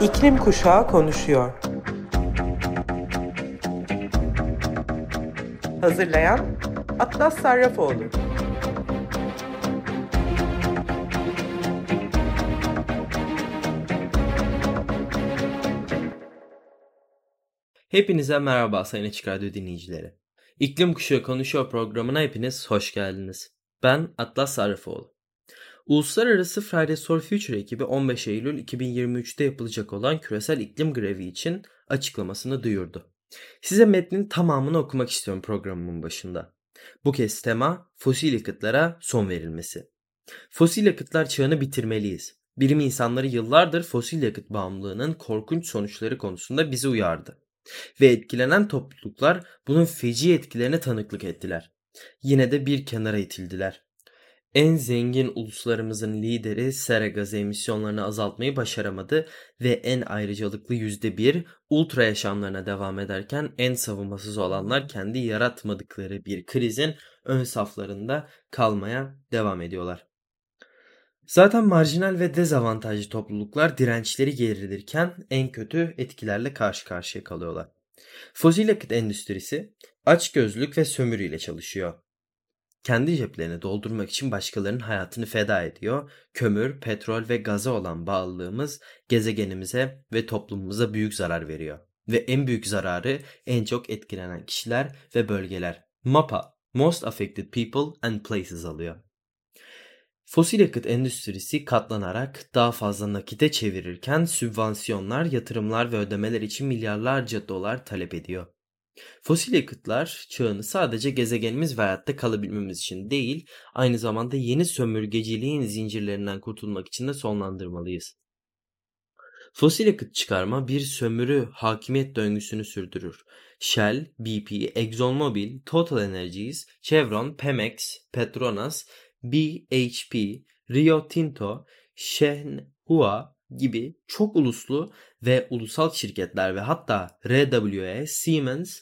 İklim Kuşağı konuşuyor. Hazırlayan Atlas Sarrafoğlu. Hepinize merhaba Sayın Açık Radyo dinleyicileri. İklim Kuşağı Konuşuyor programına hepiniz hoş geldiniz. Ben Atlas Sarrafoğlu. Uluslararası Fridays for Future ekibi 15 Eylül 2023'te yapılacak olan küresel iklim grevi için açıklamasını duyurdu. Size metnin tamamını okumak istiyorum programımın başında. Bu kez tema fosil yakıtlara son verilmesi. Fosil yakıtlar çağını bitirmeliyiz. Bilim insanları yıllardır fosil yakıt bağımlılığının korkunç sonuçları konusunda bizi uyardı. Ve etkilenen topluluklar bunun feci etkilerine tanıklık ettiler. Yine de bir kenara itildiler. En zengin uluslarımızın lideri sera gazı emisyonlarını azaltmayı başaramadı ve en ayrıcalıklı %1 ultra yaşamlarına devam ederken en savunmasız olanlar kendi yaratmadıkları bir krizin ön saflarında kalmaya devam ediyorlar. Zaten marjinal ve dezavantajlı topluluklar dirençleri gerilirken en kötü etkilerle karşı karşıya kalıyorlar. Fosil yakıt endüstrisi açgözlülük ve sömürüyle çalışıyor kendi ceplerini doldurmak için başkalarının hayatını feda ediyor. Kömür, petrol ve gaza olan bağlılığımız gezegenimize ve toplumumuza büyük zarar veriyor. Ve en büyük zararı en çok etkilenen kişiler ve bölgeler. MAPA, Most Affected People and Places alıyor. Fosil yakıt endüstrisi katlanarak daha fazla nakite çevirirken sübvansiyonlar, yatırımlar ve ödemeler için milyarlarca dolar talep ediyor. Fosil yakıtlar çağını sadece gezegenimiz ve hayatta kalabilmemiz için değil, aynı zamanda yeni sömürgeciliğin zincirlerinden kurtulmak için de sonlandırmalıyız. Fosil yakıt çıkarma bir sömürü hakimiyet döngüsünü sürdürür. Shell, BP, ExxonMobil, Total Energies, Chevron, Pemex, Petronas, BHP, Rio Tinto, Shenhua gibi çok uluslu ve ulusal şirketler ve hatta RWE, Siemens,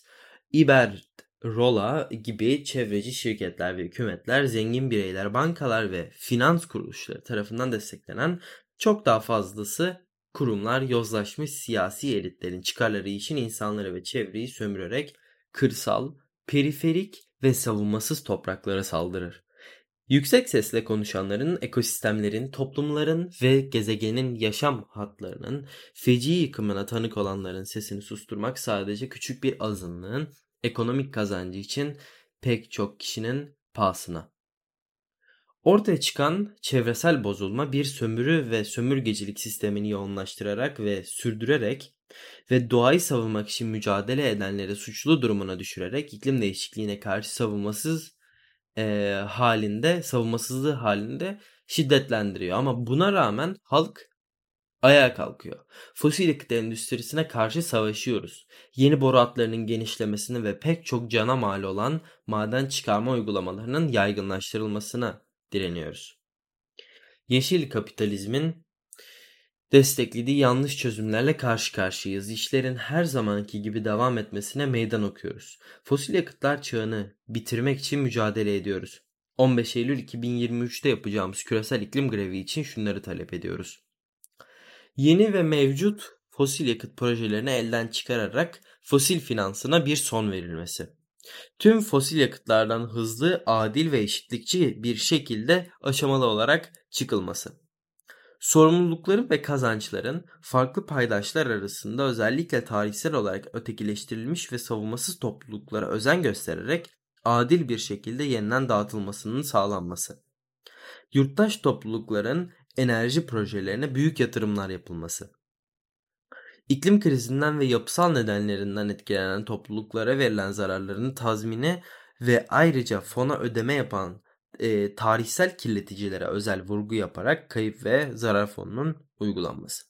Iberdrola gibi çevreci şirketler ve hükümetler, zengin bireyler, bankalar ve finans kuruluşları tarafından desteklenen çok daha fazlası kurumlar yozlaşmış siyasi elitlerin çıkarları için insanları ve çevreyi sömürerek kırsal, periferik ve savunmasız topraklara saldırır. Yüksek sesle konuşanların, ekosistemlerin, toplumların ve gezegenin yaşam hatlarının feci yıkımına tanık olanların sesini susturmak sadece küçük bir azınlığın ekonomik kazancı için pek çok kişinin pahasına. Ortaya çıkan çevresel bozulma bir sömürü ve sömürgecilik sistemini yoğunlaştırarak ve sürdürerek ve doğayı savunmak için mücadele edenleri suçlu durumuna düşürerek iklim değişikliğine karşı savunmasız e, halinde, savunmasızlığı halinde şiddetlendiriyor. Ama buna rağmen halk ayağa kalkıyor. Fosil yakıt endüstrisine karşı savaşıyoruz. Yeni boru hatlarının genişlemesini ve pek çok cana mal olan maden çıkarma uygulamalarının yaygınlaştırılmasına direniyoruz. Yeşil kapitalizmin desteklediği yanlış çözümlerle karşı karşıyayız. İşlerin her zamanki gibi devam etmesine meydan okuyoruz. Fosil yakıtlar çağını bitirmek için mücadele ediyoruz. 15 Eylül 2023'te yapacağımız küresel iklim grevi için şunları talep ediyoruz. Yeni ve mevcut fosil yakıt projelerini elden çıkararak fosil finansına bir son verilmesi. Tüm fosil yakıtlardan hızlı, adil ve eşitlikçi bir şekilde aşamalı olarak çıkılması sorumlulukların ve kazançların farklı paydaşlar arasında özellikle tarihsel olarak ötekileştirilmiş ve savunmasız topluluklara özen göstererek adil bir şekilde yeniden dağıtılmasının sağlanması. Yurttaş toplulukların enerji projelerine büyük yatırımlar yapılması. İklim krizinden ve yapısal nedenlerinden etkilenen topluluklara verilen zararların tazmini ve ayrıca fona ödeme yapan e, tarihsel kirleticilere özel vurgu yaparak kayıp ve zarar fonunun uygulanması.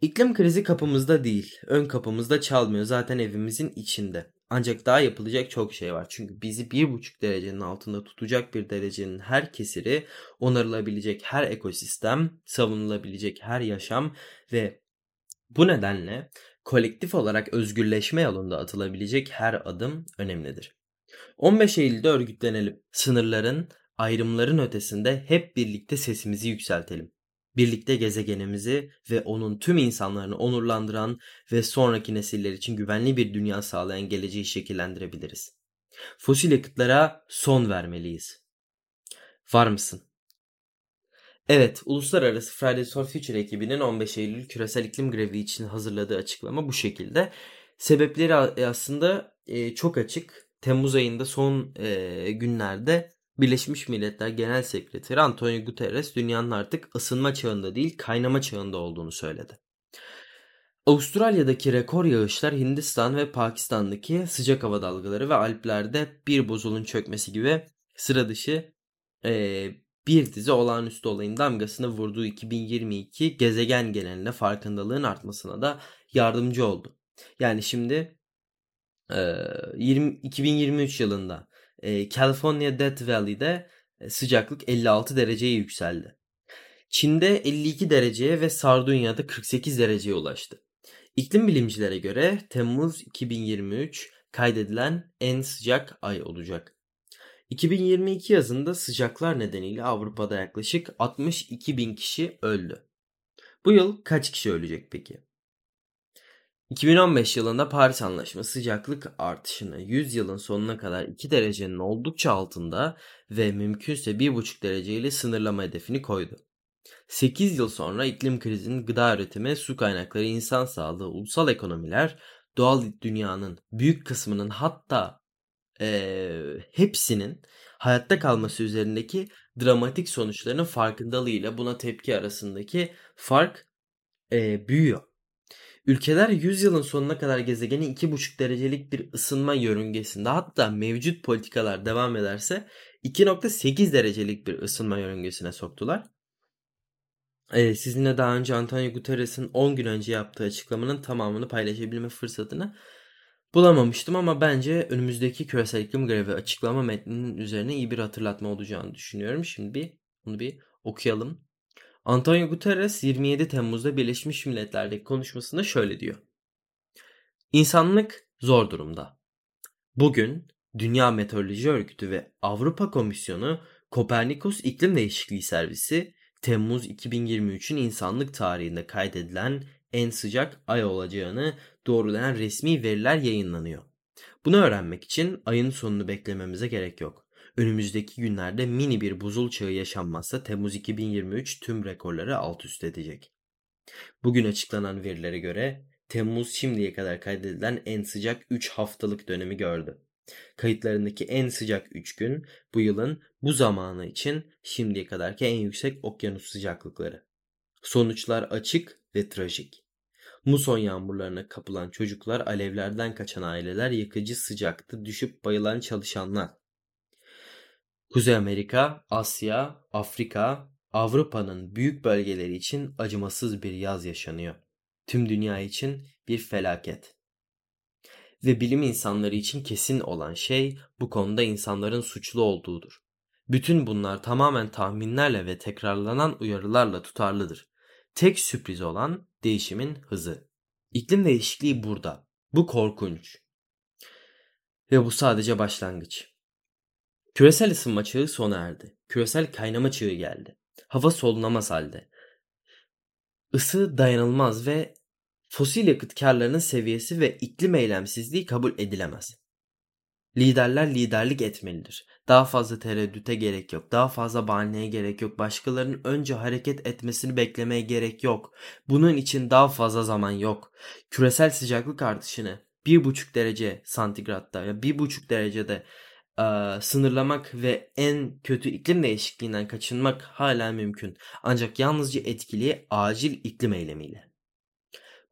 İklim krizi kapımızda değil, ön kapımızda çalmıyor zaten evimizin içinde. Ancak daha yapılacak çok şey var. Çünkü bizi bir buçuk derecenin altında tutacak bir derecenin her kesiri, onarılabilecek her ekosistem, savunulabilecek her yaşam ve bu nedenle kolektif olarak özgürleşme yolunda atılabilecek her adım önemlidir. 15 Eylül'de örgütlenelim. Sınırların, ayrımların ötesinde hep birlikte sesimizi yükseltelim. birlikte gezegenimizi ve onun tüm insanlarını onurlandıran ve sonraki nesiller için güvenli bir dünya sağlayan geleceği şekillendirebiliriz. Fosil yakıtlara son vermeliyiz. Var mısın? Evet, Uluslararası Fridays for Future ekibinin 15 Eylül küresel iklim grevi için hazırladığı açıklama bu şekilde. Sebepleri aslında çok açık. Temmuz ayında son e, günlerde Birleşmiş Milletler Genel Sekreteri Antonio Guterres dünyanın artık ısınma çağında değil kaynama çağında olduğunu söyledi. Avustralya'daki rekor yağışlar Hindistan ve Pakistan'daki sıcak hava dalgaları ve Alplerde bir buzulun çökmesi gibi sıra dışı e, bir dizi olağanüstü olayın damgasını vurduğu 2022 gezegen geneline farkındalığın artmasına da yardımcı oldu. Yani şimdi 20, 2023 yılında California Death Valley'de sıcaklık 56 dereceye yükseldi. Çin'de 52 dereceye ve Sardunya'da 48 dereceye ulaştı. İklim bilimcilere göre Temmuz 2023 kaydedilen en sıcak ay olacak. 2022 yazında sıcaklar nedeniyle Avrupa'da yaklaşık 62 bin kişi öldü. Bu yıl kaç kişi ölecek peki? 2015 yılında Paris Anlaşması sıcaklık artışını 100 yılın sonuna kadar 2 derecenin oldukça altında ve mümkünse 1,5 dereceyle sınırlama hedefini koydu. 8 yıl sonra iklim krizinin gıda üretimi, su kaynakları, insan sağlığı, ulusal ekonomiler, doğal dünyanın büyük kısmının hatta e, hepsinin hayatta kalması üzerindeki dramatik sonuçlarının farkındalığıyla buna tepki arasındaki fark e, büyüyor. Ülkeler 100 yılın sonuna kadar gezegeni 2,5 derecelik bir ısınma yörüngesinde hatta mevcut politikalar devam ederse 2,8 derecelik bir ısınma yörüngesine soktular. Ee, sizinle daha önce Antonio Guterres'in 10 gün önce yaptığı açıklamanın tamamını paylaşabilme fırsatını bulamamıştım ama bence önümüzdeki küresel iklim grevi açıklama metninin üzerine iyi bir hatırlatma olacağını düşünüyorum. Şimdi bir bunu bir okuyalım. Antonio Guterres 27 Temmuz'da Birleşmiş Milletler'deki konuşmasında şöyle diyor. İnsanlık zor durumda. Bugün Dünya Meteoroloji Örgütü ve Avrupa Komisyonu Kopernikus İklim Değişikliği Servisi Temmuz 2023'ün insanlık tarihinde kaydedilen en sıcak ay olacağını doğrulayan resmi veriler yayınlanıyor. Bunu öğrenmek için ayın sonunu beklememize gerek yok. Önümüzdeki günlerde mini bir buzul çağı yaşanmazsa Temmuz 2023 tüm rekorları alt üst edecek. Bugün açıklanan verilere göre Temmuz şimdiye kadar kaydedilen en sıcak 3 haftalık dönemi gördü. Kayıtlarındaki en sıcak 3 gün bu yılın bu zamanı için şimdiye kadarki en yüksek okyanus sıcaklıkları. Sonuçlar açık ve trajik. Muson yağmurlarına kapılan çocuklar, alevlerden kaçan aileler, yakıcı sıcakta düşüp bayılan çalışanlar. Kuzey Amerika, Asya, Afrika, Avrupa'nın büyük bölgeleri için acımasız bir yaz yaşanıyor. Tüm dünya için bir felaket. Ve bilim insanları için kesin olan şey bu konuda insanların suçlu olduğudur. Bütün bunlar tamamen tahminlerle ve tekrarlanan uyarılarla tutarlıdır. Tek sürpriz olan değişimin hızı. İklim değişikliği burada. Bu korkunç. Ve bu sadece başlangıç. Küresel ısınma çağı sona erdi. Küresel kaynama çağı geldi. Hava solunamaz halde. Isı dayanılmaz ve fosil yakıt karlarının seviyesi ve iklim eylemsizliği kabul edilemez. Liderler liderlik etmelidir. Daha fazla tereddüte gerek yok. Daha fazla bahaneye gerek yok. Başkalarının önce hareket etmesini beklemeye gerek yok. Bunun için daha fazla zaman yok. Küresel sıcaklık artışını 1,5 derece santigratta ya 1,5 derecede e, sınırlamak ve en kötü iklim değişikliğinden kaçınmak hala mümkün. Ancak yalnızca etkili acil iklim eylemiyle.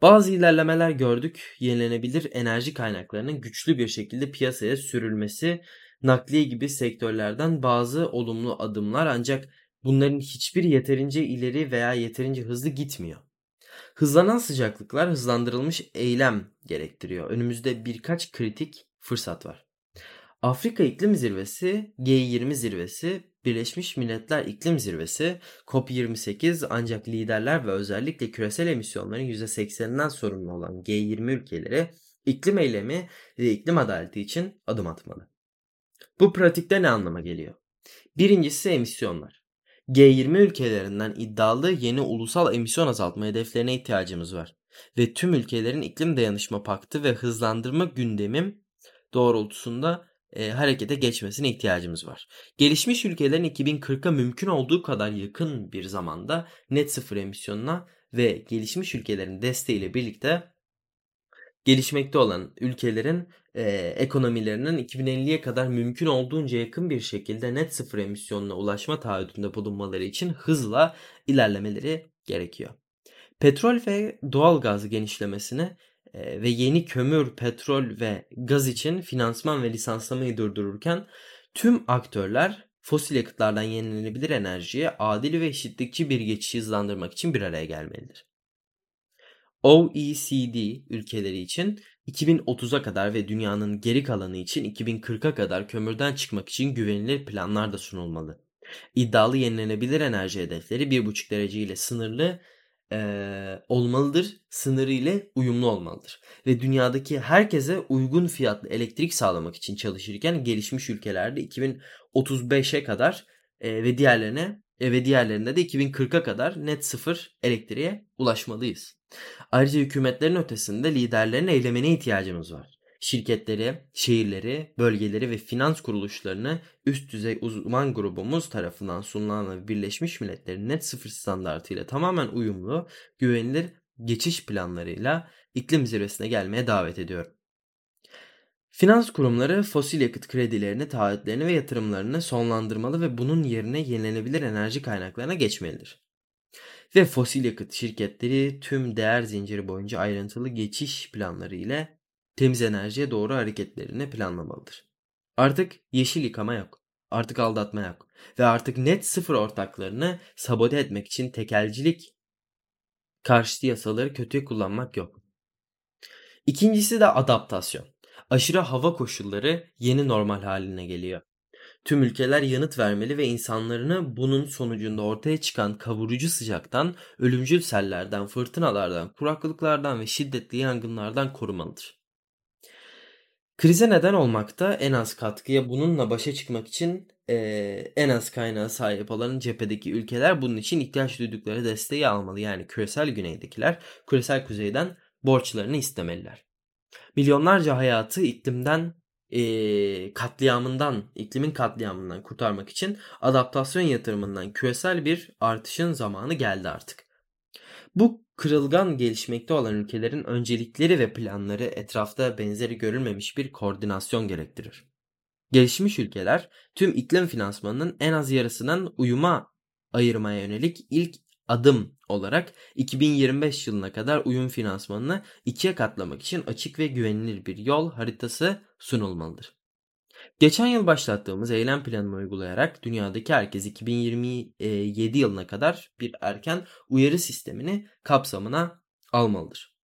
Bazı ilerlemeler gördük. Yenilenebilir enerji kaynaklarının güçlü bir şekilde piyasaya sürülmesi, nakliye gibi sektörlerden bazı olumlu adımlar ancak bunların hiçbir yeterince ileri veya yeterince hızlı gitmiyor. Hızlanan sıcaklıklar hızlandırılmış eylem gerektiriyor. Önümüzde birkaç kritik fırsat var. Afrika İklim Zirvesi, G20 Zirvesi, Birleşmiş Milletler İklim Zirvesi, COP28 ancak liderler ve özellikle küresel emisyonların %80'inden sorumlu olan G20 ülkeleri iklim eylemi ve iklim adaleti için adım atmalı. Bu pratikte ne anlama geliyor? Birincisi emisyonlar. G20 ülkelerinden iddialı yeni ulusal emisyon azaltma hedeflerine ihtiyacımız var. Ve tüm ülkelerin iklim dayanışma paktı ve hızlandırma gündemim doğrultusunda e, harekete geçmesine ihtiyacımız var. Gelişmiş ülkelerin 2040'a mümkün olduğu kadar yakın bir zamanda net sıfır emisyonuna ve gelişmiş ülkelerin desteğiyle birlikte gelişmekte olan ülkelerin e, ekonomilerinin 2050'ye kadar mümkün olduğunca yakın bir şekilde net sıfır emisyonuna ulaşma taahhüdünde bulunmaları için hızla ilerlemeleri gerekiyor. Petrol ve doğal gaz genişlemesini ve yeni kömür, petrol ve gaz için finansman ve lisanslamayı durdururken tüm aktörler fosil yakıtlardan yenilenebilir enerjiye adil ve eşitlikçi bir geçişi hızlandırmak için bir araya gelmelidir. OECD ülkeleri için 2030'a kadar ve dünyanın geri kalanı için 2040'a kadar kömürden çıkmak için güvenilir planlar da sunulmalı. İddialı yenilenebilir enerji hedefleri 1,5 derece ile sınırlı e, olmalıdır, sınırı ile uyumlu olmalıdır. Ve dünyadaki herkese uygun fiyatlı elektrik sağlamak için çalışırken gelişmiş ülkelerde 2035'e kadar e, ve diğerlerine e, ve diğerlerinde de 2040'a kadar net sıfır elektriğe ulaşmalıyız. Ayrıca hükümetlerin ötesinde liderlerin eylemine ihtiyacımız var. Şirketleri, şehirleri, bölgeleri ve finans kuruluşlarını üst düzey uzman grubumuz tarafından sunulan Birleşmiş Milletler'in net sıfır standartıyla tamamen uyumlu, güvenilir geçiş planlarıyla iklim zirvesine gelmeye davet ediyorum. Finans kurumları fosil yakıt kredilerini, taahhütlerini ve yatırımlarını sonlandırmalı ve bunun yerine yenilenebilir enerji kaynaklarına geçmelidir. Ve fosil yakıt şirketleri tüm değer zinciri boyunca ayrıntılı geçiş planları ile temiz enerjiye doğru hareketlerini planlamalıdır. Artık yeşil yıkama yok. Artık aldatma yok. Ve artık net sıfır ortaklarını sabote etmek için tekelcilik karşıtı yasaları kötüye kullanmak yok. İkincisi de adaptasyon. Aşırı hava koşulları yeni normal haline geliyor. Tüm ülkeler yanıt vermeli ve insanlarını bunun sonucunda ortaya çıkan kavurucu sıcaktan, ölümcül sellerden, fırtınalardan, kuraklıklardan ve şiddetli yangınlardan korumalıdır. Krize neden olmakta en az katkıya bununla başa çıkmak için e, en az kaynağı sahip olan cephedeki ülkeler bunun için ihtiyaç duydukları desteği almalı. Yani küresel güneydekiler küresel kuzeyden borçlarını istemeliler. Milyonlarca hayatı iklimden e, katliamından, iklimin katliamından kurtarmak için adaptasyon yatırımından küresel bir artışın zamanı geldi artık. Bu kırılgan gelişmekte olan ülkelerin öncelikleri ve planları etrafta benzeri görülmemiş bir koordinasyon gerektirir. Gelişmiş ülkeler tüm iklim finansmanının en az yarısından uyuma ayırmaya yönelik ilk adım olarak 2025 yılına kadar uyum finansmanını ikiye katlamak için açık ve güvenilir bir yol haritası sunulmalıdır. Geçen yıl başlattığımız eylem planını uygulayarak dünyadaki herkes 2027 yılına kadar bir erken uyarı sistemini kapsamına almalıdır.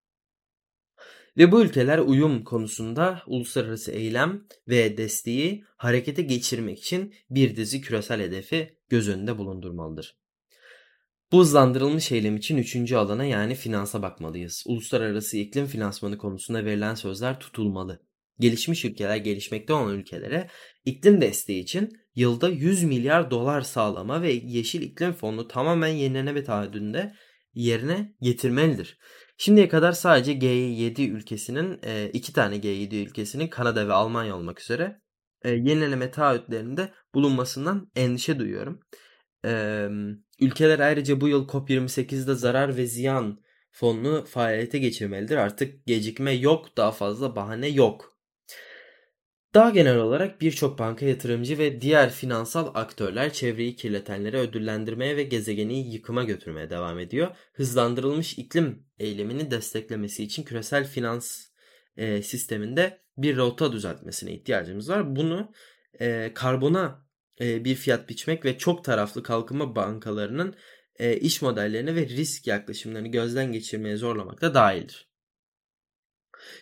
Ve bu ülkeler uyum konusunda uluslararası eylem ve desteği harekete geçirmek için bir dizi küresel hedefi göz önünde bulundurmalıdır. Bu hızlandırılmış eylem için üçüncü alana yani finansa bakmalıyız. Uluslararası iklim finansmanı konusunda verilen sözler tutulmalı. Gelişmiş ülkeler gelişmekte olan ülkelere iklim desteği için yılda 100 milyar dolar sağlama ve yeşil iklim fonunu tamamen yenileme taahhüdünde yerine getirmelidir. Şimdiye kadar sadece G7 ülkesinin e, iki tane G7 ülkesinin Kanada ve Almanya olmak üzere e, yenileme taahhütlerinde bulunmasından endişe duyuyorum. Ee, ülkeler ayrıca bu yıl COP28'de zarar ve ziyan fonunu faaliyete geçirmelidir. Artık gecikme yok, daha fazla bahane yok. Daha genel olarak birçok banka yatırımcı ve diğer finansal aktörler çevreyi kirletenleri ödüllendirmeye ve gezegeni yıkıma götürmeye devam ediyor. Hızlandırılmış iklim eylemini desteklemesi için küresel finans e, sisteminde bir rota düzeltmesine ihtiyacımız var. Bunu e, karbona e, bir fiyat biçmek ve çok taraflı kalkınma bankalarının e, iş modellerini ve risk yaklaşımlarını gözden geçirmeye zorlamak da dahildir.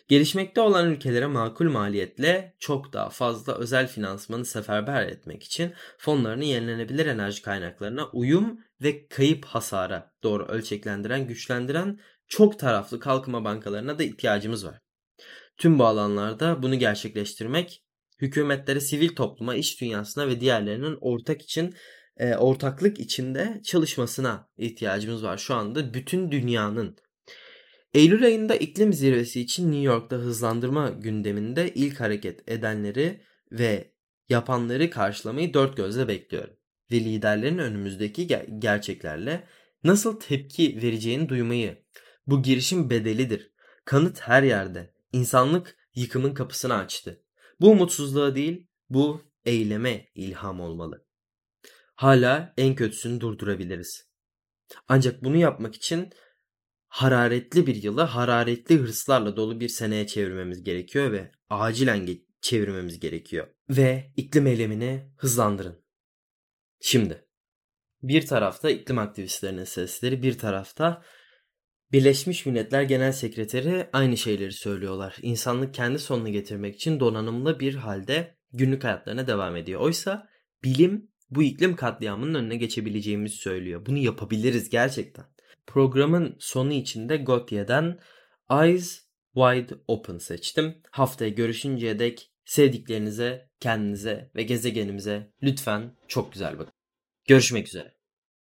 Gelişmekte olan ülkelere makul maliyetle çok daha fazla özel finansmanı seferber etmek için fonlarını yenilenebilir enerji kaynaklarına uyum ve kayıp hasara doğru ölçeklendiren, güçlendiren çok taraflı kalkınma bankalarına da ihtiyacımız var. Tüm bu alanlarda bunu gerçekleştirmek hükümetlere, sivil topluma, iş dünyasına ve diğerlerinin ortak için e, ortaklık içinde çalışmasına ihtiyacımız var şu anda bütün dünyanın. Eylül ayında iklim zirvesi için New York'ta hızlandırma gündeminde ilk hareket edenleri ve yapanları karşılamayı dört gözle bekliyorum. Ve liderlerin önümüzdeki ger- gerçeklerle nasıl tepki vereceğini duymayı. Bu girişim bedelidir. Kanıt her yerde. İnsanlık yıkımın kapısını açtı. Bu umutsuzluğa değil, bu eyleme ilham olmalı. Hala en kötüsünü durdurabiliriz. Ancak bunu yapmak için hararetli bir yılı hararetli hırslarla dolu bir seneye çevirmemiz gerekiyor ve acilen çevirmemiz gerekiyor. Ve iklim eylemini hızlandırın. Şimdi bir tarafta iklim aktivistlerinin sesleri, bir tarafta Birleşmiş Milletler Genel Sekreteri aynı şeyleri söylüyorlar. İnsanlık kendi sonunu getirmek için donanımlı bir halde günlük hayatlarına devam ediyor. Oysa bilim bu iklim katliamının önüne geçebileceğimizi söylüyor. Bunu yapabiliriz gerçekten. Programın sonu içinde Gotye'den Eyes Wide Open seçtim. Haftaya görüşünceye dek sevdiklerinize, kendinize ve gezegenimize lütfen çok güzel bakın. Görüşmek üzere.